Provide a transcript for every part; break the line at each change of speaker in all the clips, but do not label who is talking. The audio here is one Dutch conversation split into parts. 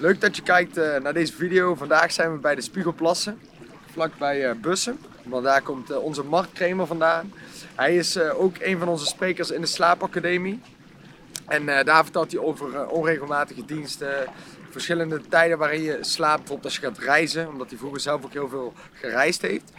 Leuk dat je kijkt eh, naar deze video. Vandaag zijn we bij de Spiegelplassen, vlakbij uh, Bussen. Want daar komt uh, onze Mark Kramer vandaan. Hij is ook een van onze sprekers in de Slaapacademie. En daar vertelt hij over onregelmatige diensten, verschillende tijden waarin je slaapt, bijvoorbeeld als je gaat reizen, omdat hij vroeger zelf ook heel veel gereisd heeft.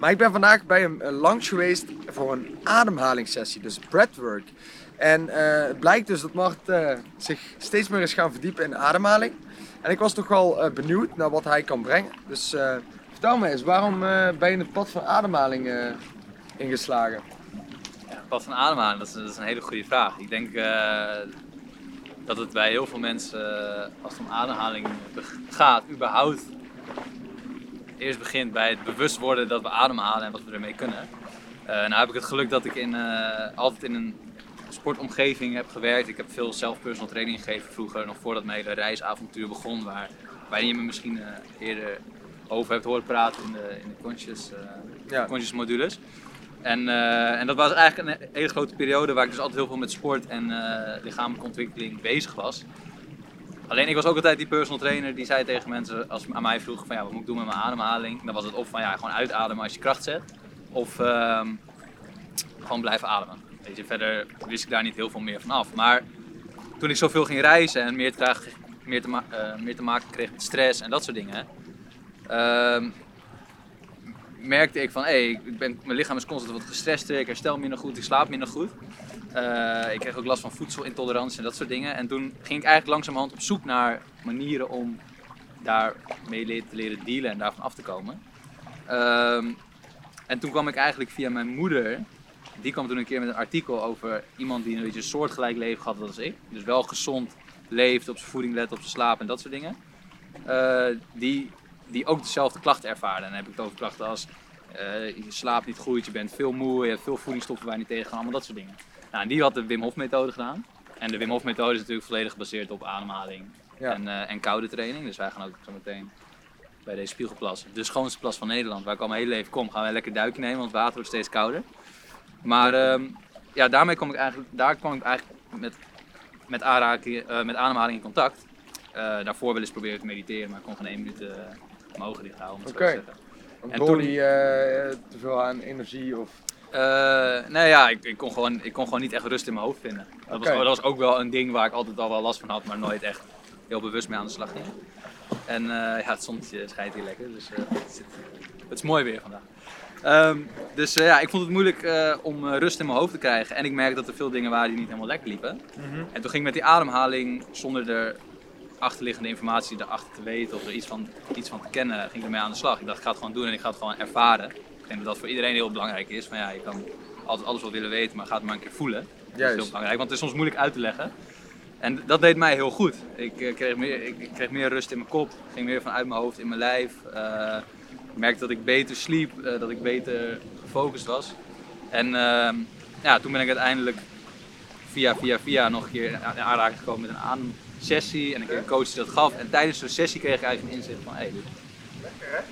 Maar ik ben vandaag bij hem langs geweest voor een ademhalingssessie, dus breathwork. En het blijkt dus dat Mart zich steeds meer is gaan verdiepen in ademhaling. En ik was toch wel benieuwd naar wat hij kan brengen. Dus vertel me eens, waarom ben je het pad van ademhaling ingeslagen?
Ja, het pad van ademhaling, dat is, dat is, een hele goede vraag. Ik denk dat het bij heel veel mensen, als het om ademhaling gaat, überhaupt eerst begint bij het bewust worden dat we ademhalen en wat we ermee kunnen. nou heb ik het geluk dat ik in, altijd in een sportomgeving heb gewerkt. Ik heb veel zelf personal training gegeven vroeger, nog voordat mijn hele reisavontuur begon. Waar, waar je me misschien uh, eerder over hebt horen praten in de, in de conscious, uh, ja. conscious modules. En, uh, en dat was eigenlijk een hele grote periode waar ik dus altijd heel veel met sport en lichamelijke ontwikkeling bezig was. Alleen ik was ook altijd die personal trainer die zei tegen mensen, als aan mij vroegen van ja, wat moet ik doen met mijn ademhaling? Dan was het of van ja, gewoon uitademen als je kracht zet. Of uh, gewoon blijven ademen. Verder wist ik daar niet heel veel meer van af. Maar toen ik zoveel ging reizen en meer te, meer te, uh, meer te maken kreeg met stress en dat soort dingen, uh, merkte ik van hé, hey, mijn lichaam is constant wat gestrest, ik herstel minder goed, ik slaap minder goed. Uh, ik kreeg ook last van voedselintolerantie en dat soort dingen. En toen ging ik eigenlijk langzamerhand op zoek naar manieren om daarmee te leren dealen en daarvan af te komen. Uh, en toen kwam ik eigenlijk via mijn moeder die kwam toen een keer met een artikel over iemand die een beetje een soortgelijk leven had als ik. Dus wel gezond leeft, op zijn voeding let, op zijn slaap en dat soort dingen. Uh, die, die ook dezelfde klachten ervaren. En dan heb ik het over klachten als uh, je slaapt niet goed, je bent veel moe, je hebt veel voedingsstoffen waar je niet tegen kan, allemaal dat soort dingen. Nou, en die had de Wim Hof methode gedaan. En de Wim Hof methode is natuurlijk volledig gebaseerd op ademhaling en, uh, en koude training. Dus wij gaan ook zo meteen bij deze spiegelplas, de schoonste plas van Nederland, waar ik al mijn hele leven kom, gaan we lekker duiken nemen, want het water wordt steeds kouder. Maar uh, ja, daarmee kwam ik eigenlijk, daar kwam ik eigenlijk met, met, aanraking, uh, met ademhaling in contact. Uh, daarvoor wel eens proberen te mediteren, maar ik kon geen één minuut mijn ogen dicht houden. Oké. Okay.
En door die te veel aan energie of?
Nee, ja, ik, ik, kon gewoon, ik kon gewoon niet echt rust in mijn hoofd vinden. Dat, okay. was, dat was ook wel een ding waar ik altijd al wel last van had, maar nooit echt heel bewust mee aan de slag ging. En ja, het zonnetje schijnt hier lekker, dus het, het is mooi weer vandaag. Um, dus uh, ja, ik vond het moeilijk om rust in mijn hoofd te krijgen. En ik merkte dat er veel dingen waren die niet helemaal lekker liepen. Mm -hmm. En toen ging ik met die ademhaling, zonder de achterliggende informatie erachter te weten of er iets van, iets van te kennen, ging ik ermee aan de slag. Ik dacht, ik ga het gewoon doen en ik ga het gewoon ervaren. Denk dat dat voor iedereen heel belangrijk is. Maar ja, je kan altijd alles wel willen weten, maar ga het maar een keer voelen. Dat is heel belangrijk, want het is soms moeilijk uit te leggen. En dat deed mij heel goed. Ik, kreeg, meer, ik, ik kreeg meer rust in mijn kop, ging meer vanuit mijn hoofd in mijn lijf. Ik merkte dat ik beter sliep, uh, dat ik beter gefocust was. En uh, ja, toen ben ik uiteindelijk via, via, via nog een keer in aanraking gekomen met een ademsessie en een keer een coach die dat gaf. En tijdens zo'n sessie kreeg ik eigenlijk een inzicht van, hé, hey,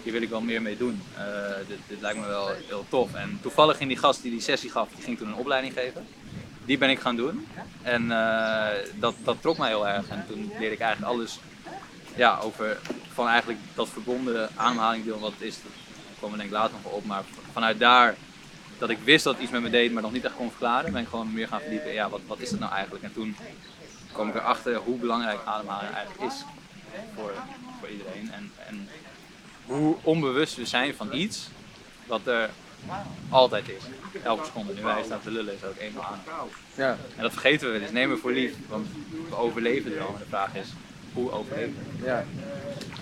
hier wil ik wel meer mee doen. Uh, dit, dit, lijkt me wel heel tof. En toevallig ging die gast die die sessie gaf, die ging toen een opleiding geven. Die ben ik gaan doen. En uh, dat, dat trok mij heel erg. En toen leerde ik eigenlijk alles ja, over van eigenlijk dat verbonden ademhaling deel wat is, daar komen we denk ik later nog op. Maar vanuit daar dat ik wist dat iets met me deed, maar nog niet echt kon verklaren, ben ik gewoon meer gaan verdiepen. Ja, wat, wat is het nou eigenlijk? En toen kwam ik erachter hoe belangrijk ademhaling eigenlijk is voor, voor iedereen. En, en hoe onbewust we zijn van iets wat er altijd is. Elke seconde. Nu wij staan te lullen is ook eenmaal aan. Ja. En dat vergeten we wel eens. Nemen we voor lief, want we overleven er. En de vraag is, hoe overleven
Ja.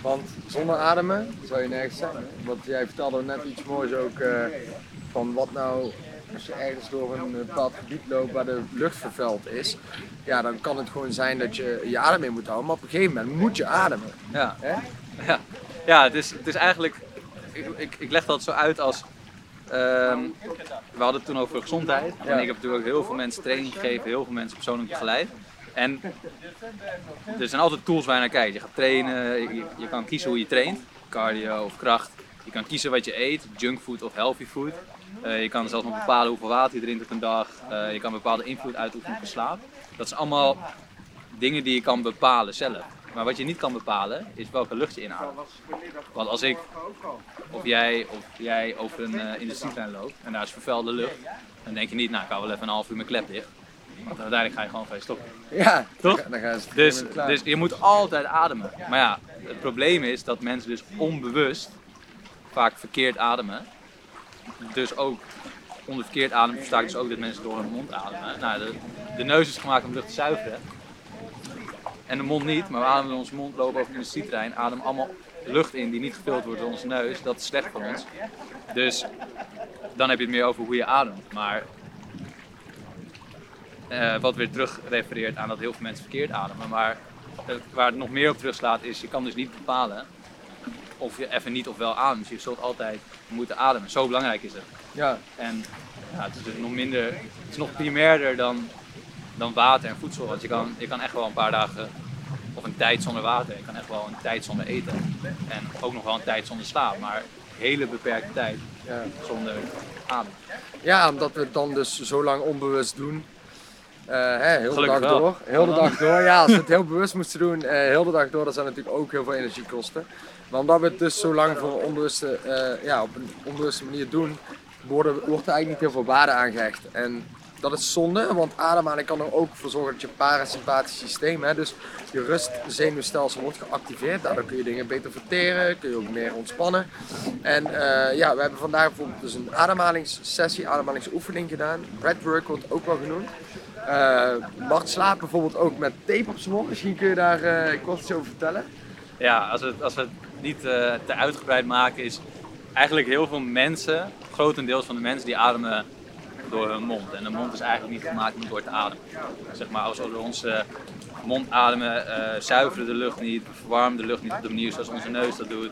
Want zonder ademen zou je nergens zijn. Want jij vertelde net iets moois ook uh, van wat nou als je ergens door een bepaald gebied loopt waar de lucht vervuild is, ja, dan kan het gewoon zijn dat je je adem in moet houden. Maar op een gegeven moment moet je ademen.
Ja, ja. Ja het, is, het is eigenlijk, ik, ik, ik leg dat zo uit als, um, we hadden het toen over gezondheid. En ik heb natuurlijk heel veel mensen training gegeven, heel veel mensen persoonlijk begeleid. En er zijn altijd tools waar je naar kijkt. Je gaat trainen, je, je, kan kiezen hoe je traint, cardio of kracht. Je kan kiezen wat je eet, junkfood of healthy food. Uh, je kan zelfs nog bepalen hoeveel water je drinkt op een dag. Uh, je kan bepaalde invloed uitoefenen op je slaap. Dat zijn allemaal dingen die je kan bepalen zelf. Maar wat je niet kan bepalen is welke lucht je inademt. Want als ik of jij of jij over een uh, industrietrein loopt en daar is vervuilde lucht, dan denk je niet, nou ik hou wel even een half uur mijn klep dicht. Want uiteindelijk ga je gewoon van je stoppen.
Ja,
Toch?
Dan gaan ze
Dus, dus je moet altijd ademen. Maar ja, het probleem is dat mensen dus onbewust vaak verkeerd ademen. Dus ook onder verkeerd ademen versta ik dus ook dat mensen door hun mond ademen. Nou, de, de neus is gemaakt om lucht te zuiveren. En de mond niet, maar we ademen door onze mond, lopen over de industrieterrein, ademen allemaal lucht in die niet gevuld wordt door onze neus. Dat is slecht voor ons. Dus dan heb je het meer over hoe je ademt. Maar uh, wat weer terug refereert aan dat heel veel mensen verkeerd ademen. Maar uh, waar het nog meer op terugslaat is, je kan dus niet bepalen of je even niet of wel ademt. Dus je zult altijd moeten ademen. Zo belangrijk is het.
Ja.
En ja, het is dus nog minder, het is nog primairder dan, dan water en voedsel. Want je kan, je kan echt wel een paar dagen of een tijd zonder water. Je kan echt wel een tijd zonder eten. En ook nog wel een tijd zonder slaap. Maar hele beperkte tijd
Ja.
zonder adem.
ja, omdat we het dan dus zo lang onbewust doen. Eh hè, heel de dag
wel.
door. Heel de dag door. Ja, als we het heel bewust moesten doen, eh, heel de dag door, dat zou natuurlijk ook heel veel energie kosten. Maar omdat we het dus zo lang voor onbewuste, eh, ja, op een onbewuste manier doen, worden, wordt er eigenlijk niet heel veel waarde aangehecht. En dat is zonde, want ademhaling kan er ook voor zorgen dat je parasympathisch systeem, hè, dus je rustzenuwstelsel wordt geactiveerd. Daardoor kun je dingen beter verteren, kun je ook meer ontspannen. En eh, ja, we hebben vandaag bijvoorbeeld dus een ademhalingssessie, ademhalingsoefening gedaan. Breathwork wordt ook wel genoemd. Eh Bart slaapt bijvoorbeeld ook met tape op zijn mond. Misschien kun je daar eh kort iets over vertellen.
Ja, als we, het- als we het niet eh, te uitgebreid maken, is eigenlijk heel veel mensen, grotendeels van de mensen, die ademen door hun mond. En de mond is eigenlijk niet gemaakt om door te ademen. Zeg maar, als we door onze mond ademen, eh zuiveren de lucht niet, verwarmen de lucht niet op de manier zoals onze neus dat doet.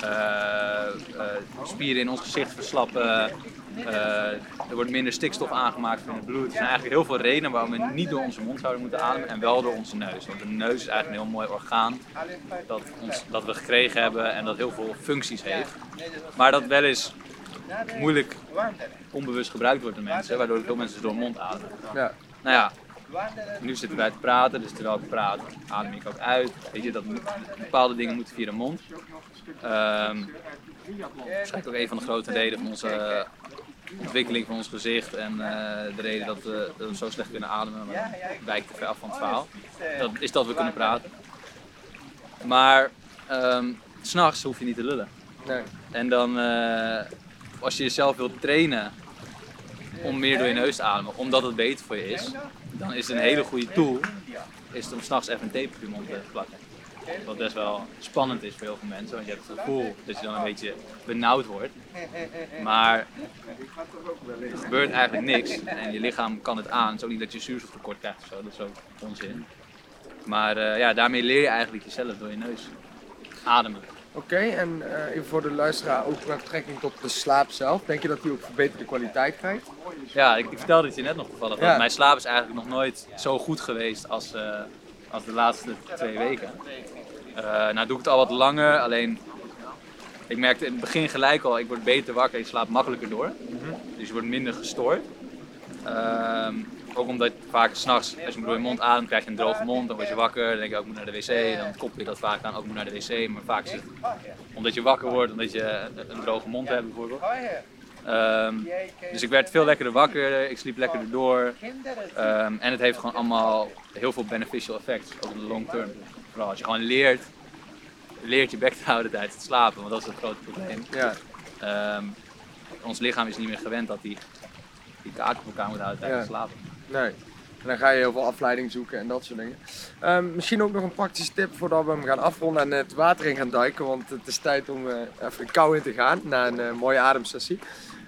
Eh, eh, spieren in ons gezicht verslappen. Eh, er wordt minder stikstof aangemaakt van het bloed. Er zijn eigenlijk heel veel redenen waarom we niet door onze mond zouden moeten ademen en wel door onze neus. Want de neus is eigenlijk een heel mooi orgaan dat, ons, dat we gekregen hebben en dat heel veel functies heeft. Maar dat wel eens moeilijk onbewust gebruikt wordt door mensen, waardoor veel mensen door mond ademen.
Ja.
Nou ja, nu zitten wij te praten, dus terwijl ik praat, adem ik ook uit. Weet je, dat bepaalde dingen moeten via de mond. Ehm waarschijnlijk ook een van de grote redenen van onze eh, ontwikkeling van ons gezicht en eh, de reden dat we, dat we zo slecht kunnen ademen, maar wijkt te ver af van het verhaal. Dat is dat we kunnen praten. Maar s s'nachts hoef je niet te lullen.
Nee.
En dan, eh, als je jezelf wilt trainen om meer door je neus te ademen, omdat het beter voor je is, dan is het een hele goede tool is om s'nachts even een tape op je mond te plakken. Wat best wel spannend is voor heel veel mensen, want je hebt het gevoel dat je dan een beetje benauwd wordt. Maar er gebeurt eigenlijk niks en je lichaam kan het aan. Het is ook niet dat je zuurstoftekort krijgt of zo, dat is ook onzin. Maar eh, ja, daarmee leer je eigenlijk jezelf door je neus ademen.
Oké, en eh, even voor de luisteraar ook met betrekking tot de slaap zelf. Denk je dat die ook verbeterde kwaliteit krijgt?
Ja, ik, ik vertelde het je net nog toevallig.
Ja.
Mijn slaap is eigenlijk nog nooit zo goed geweest als, eh, als de laatste twee weken. Eh, nou doe ik het al wat langer, alleen ik merkte in het begin gelijk al, ik word beter wakker, ik slaap makkelijker door. Dus je wordt minder gestoord. Ehm, ook omdat vaak s'nachts, als je door je mond ademt, krijg je een droge mond, dan word je wakker, dan denk je ook ik moet naar de wc, dan koppel je dat vaak aan, ook ik moet naar de wc, maar vaak is het omdat je wakker wordt, omdat je een, droge mond hebt bijvoorbeeld. Ehm, dus ik werd veel lekkerder wakker, ik sliep lekkerder door. Ehm, en het heeft gewoon allemaal heel veel beneficial effects, ook in de long term. Vooral als je gewoon leert, leert je bek te houden tijdens het slapen, want dat is het grote probleem.
Ja.
Ehm, ons lichaam is niet meer gewend dat die, die kaak op elkaar moet houden tijdens het
Ja.
slapen.
Nee. En dan ga je heel veel afleiding zoeken en dat soort dingen. Ehm, misschien ook nog een praktische tip voordat we hem gaan afronden en het water in gaan duiken. Want het is tijd om eh, even de kou in te gaan na een eh, mooie ademsessie.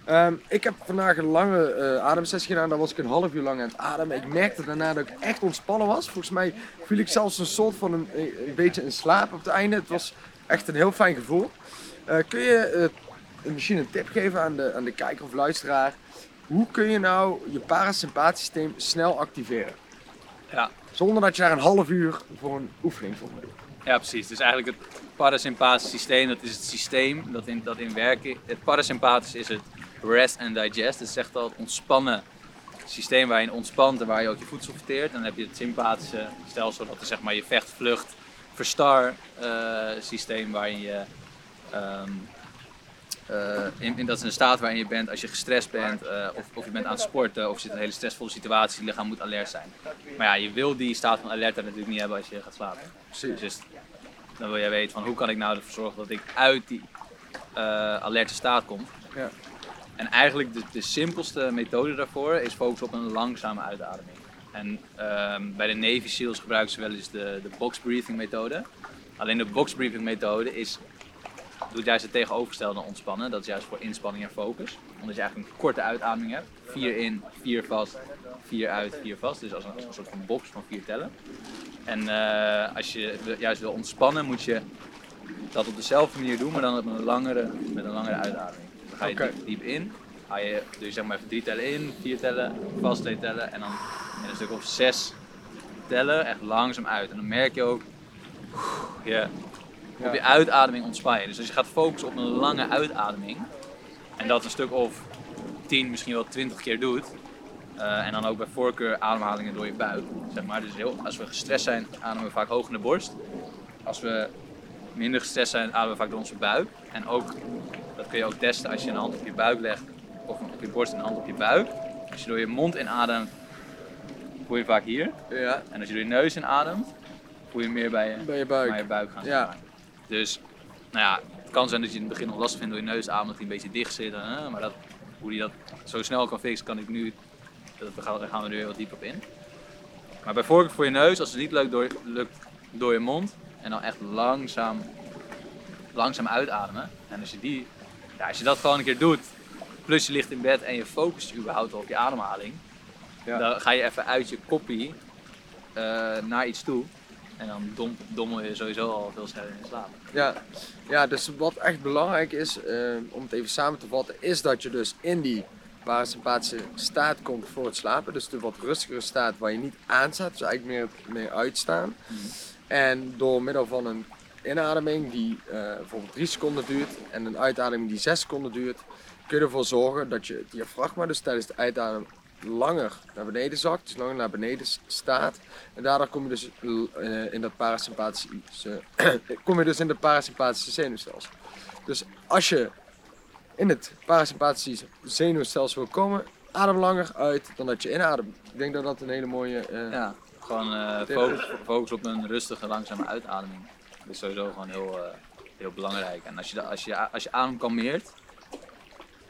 Ehm, ik heb vandaag een lange eh, ademsessie gedaan. Daar was ik een half uur lang aan het ademen. Ik merkte daarna dat ik echt ontspannen was. Volgens mij viel ik zelfs een soort van een, beetje in slaap op het einde. Het was echt een heel fijn gevoel. Kun je misschien een tip geven aan de, aan de kijker of luisteraar? Hoe kun je nou je parasympathisch systeem snel activeren?
Ja.
Zonder dat je daar een half uur voor een oefening voor moet doen.
Ja, precies. Dus eigenlijk het parasympathisch systeem, dat is het systeem dat in, dat in werken. Het parasympathisch is het rest and digest. Het zegt al het ontspannen systeem waar je ontspant en waar je ook je voedsel verteert. En dan heb je het sympathische stelsel, dat is zeg maar je vecht, vlucht, verstar eh, systeem waarin je eh, in, in, dat is een staat waarin je bent als je gestrest bent, eh, of, of je bent aan het sporten, of je zit in een hele stressvolle situatie, je lichaam moet alert zijn. Maar ja, je wil die staat van alertheid natuurlijk niet hebben als je gaat slapen.
Precies.
Dus dan wil jij weten van hoe kan ik nou ervoor zorgen dat ik uit die eh, alerte staat kom.
Ja.
En eigenlijk de, de simpelste methode daarvoor is focussen op een langzame uitademing. En ehm, bij de Navy SEALs gebruiken ze wel eens de, de box breathing methode. Alleen de box breathing methode is, doet juist het tegenovergestelde ontspannen. Dat is juist voor inspanning en focus. Omdat je eigenlijk een korte uitademing hebt. Vier in, vier vast, vier uit, vier vast. Dus als een, een soort van box van vier tellen. En eh, als je juist wil ontspannen, moet je dat op dezelfde manier doen, maar dan op een langere, met een langere uitademing. Dan ga je diep, diep in, ga je, doe je zeg maar even drie tellen in, vier tellen, vast twee tellen en dan in een stuk of zes tellen echt langzaam uit. En dan merk je ook, je, op je uitademing ontspan je. Dus als je gaat focussen op een lange uitademing en dat een stuk of 10, misschien wel 20 keer doet, eh, en dan ook bij voorkeur ademhalingen door je buik. Zeg maar. dus heel, als we gestrest zijn, ademen we vaak hoog in de borst. Als we minder gestrest zijn, ademen we vaak door onze buik. En ook, dat kun je ook testen als je een hand op je buik legt, of op je borst en een hand op je buik. Als je door je mond inademt, voel je vaak hier.
Ja,
En als je door je neus inademt, voel je meer bij je,
bij je buik.
naar je buik gaan.
Ja.
Dus, nou ja, het kan zijn dat je in het begin nog lastig vindt door je neus ademen, dat hij een beetje dicht zit. hè, maar dat, hoe die dat zo snel kan fixen, kan ik nu, dat we gaan, daar gaan we weer wat dieper op in. Maar bij voorkeur voor je neus, als het niet lukt door, lukt door je mond, en dan echt langzaam, langzaam uitademen. En als je, die, ja, als je dat gewoon een keer doet, plus je ligt in bed en je focust je überhaupt op je ademhaling,
Ja.
dan ga je even uit je koppie eh, naar iets toe. En dan dom, dommel je sowieso al veel sneller in slaap.
Ja. ja, dus wat echt belangrijk is, eh, om het even samen te vatten, is dat je dus in die parasympathische staat komt voor het slapen. Dus de wat rustigere staat waar je niet aan staat, dus eigenlijk meer, meer uitstaan. En door middel van een inademing die eh, bijvoorbeeld 3 seconden duurt en een uitademing die 6 seconden duurt, kun je ervoor zorgen dat je het diafragma dus tijdens de uitademing langer naar beneden zakt, dus langer naar beneden staat. En daardoor kom je dus eh, in dat parasympathische, kom je dus in het parasympathische zenuwstelsel. Dus als je in het parasympathische zenuwstelsel wil komen, adem langer uit dan dat je inademt. Ik denk dat dat een hele mooie... eh,
Ja, gewoon eh, focus, focus op een rustige, langzame uitademing. Dat is sowieso gewoon heel, heel belangrijk. En als je, als, je, als je adem kalmeert,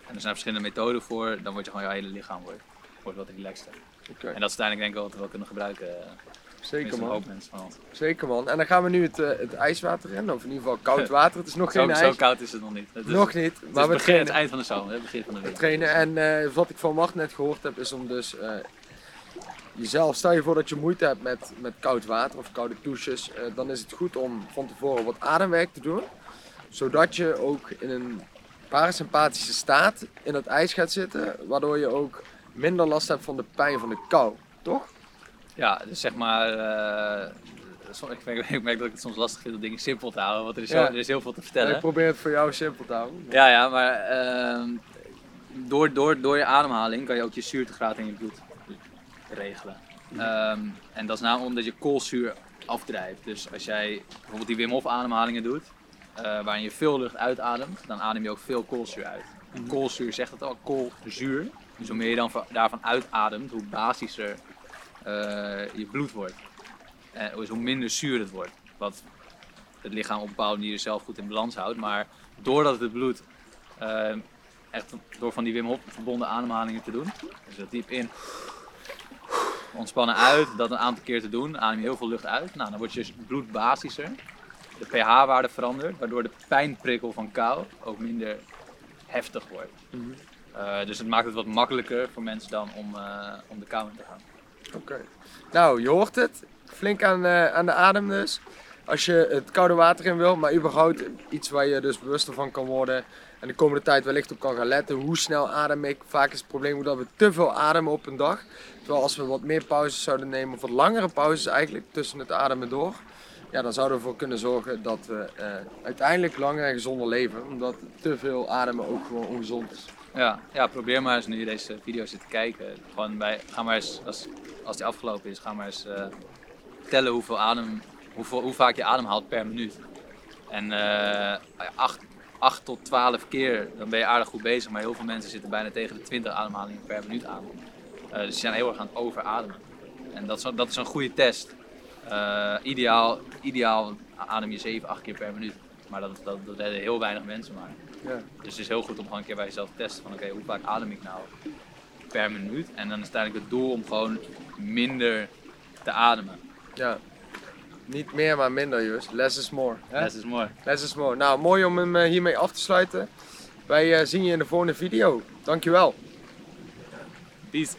en er zijn verschillende methoden voor, dan wordt je gewoon je hele lichaam wordt, wordt wat relaxter.
oké.
En dat is uiteindelijk denk ik wel wat we wel kunnen gebruiken. eh,
Zeker man. Zeker man. En dan gaan we nu het, eh, het ijswater in, of in ieder geval koud water. Het is nog
Zo,
geen
zo
ijs.
koud is het nog niet. Het is,
Nog niet.
het
Maar we
begin, het eind van de zomer, het begin van de winter.
trainen. En eh, wat ik van Mart net gehoord heb, is om dus jezelf, stel je voor dat je moeite hebt met, met koud water of koude douches, dan is het goed om van tevoren wat ademwerk te doen. Zodat je ook in een parasympathische staat in het ijs gaat zitten, waardoor je ook minder last hebt van de pijn van de kou. Toch?
Ja, dus zeg maar. som- ik, merk, ik merk dat ik het soms lastig vind om dingen simpel te houden, want er is,
Ja.
zo, er is heel veel te vertellen.
Ik probeer het voor jou simpel te houden.
Ja, ja, maar ehm, door, door, door je ademhaling kan je ook je zuurtegraad in je bloed regelen. Ehm, en dat is namelijk omdat je koolzuur afdrijft. Dus als jij bijvoorbeeld die Wim Hof ademhalingen doet, eh, waarin je veel lucht uitademt, dan adem je ook veel koolzuur uit. En koolzuur zegt het al, koolzuur. Dus hoe meer je dan va- daarvan uitademt, hoe basischer eh, je bloed wordt. En dus hoe minder zuur het wordt. Wat het lichaam op een bepaalde manier zelf goed in balans houdt. Maar doordat het bloed eh, echt door van die Wim Hof verbonden ademhalingen te doen. Dus dat diep in, ontspannen uit, dat een aantal keer te doen. Adem je heel veel lucht uit. Nou, dan wordt je bloed basischer. De pH-waarde verandert, waardoor de pijnprikkel van kou ook minder heftig wordt. Eh, dus het maakt het wat makkelijker voor mensen dan om, eh, om de in te gaan.
Oké. Nou, je hoort het. Flink aan, eh, aan de adem dus. Als je het koude water in wil, maar überhaupt iets waar je dus bewuster van kan worden. En de komende tijd wellicht op kan gaan letten. Hoe snel adem ik? Vaak is het probleem dat we te veel ademen op een dag. Terwijl als we wat meer pauzes zouden nemen, of wat langere pauzes eigenlijk, tussen het ademen door. Ja, dan zouden we ervoor kunnen zorgen dat we eh, uiteindelijk langer en gezonder leven. Omdat te veel ademen ook gewoon ongezond is.
Ja, ja, probeer maar eens nu deze video zit te kijken. Gewoon bij, ga maar eens, als, als die afgelopen is, ga maar eens eh, tellen hoeveel adem hoeveel, hoe vaak je ademhaalt per minuut. En eh 8, 8 tot 12 keer, dan ben je aardig goed bezig. Maar heel veel mensen zitten bijna tegen de 20 ademhalingen per minuut aan. Eh, dus ze zijn heel erg aan het overademen. En dat is, dat is een goede test. Eh, ideaal, ideaal adem je 7, 8 keer per minuut. Maar dat, dat, dat redden heel weinig mensen maar.
Ja.
Dus het is heel goed om gewoon een keer bij jezelf te testen van oké, hoe vaak adem ik nou per minuut? En dan is uiteindelijk het doel om gewoon minder te ademen.
ja. Niet meer, maar minder, Jus. Less is more. Hè?
Dat is mooi.
Less is more. Nou, mooi om hem eh, hiermee af te sluiten. Wij eh, zien je in de volgende video. Dankjewel.
Peace.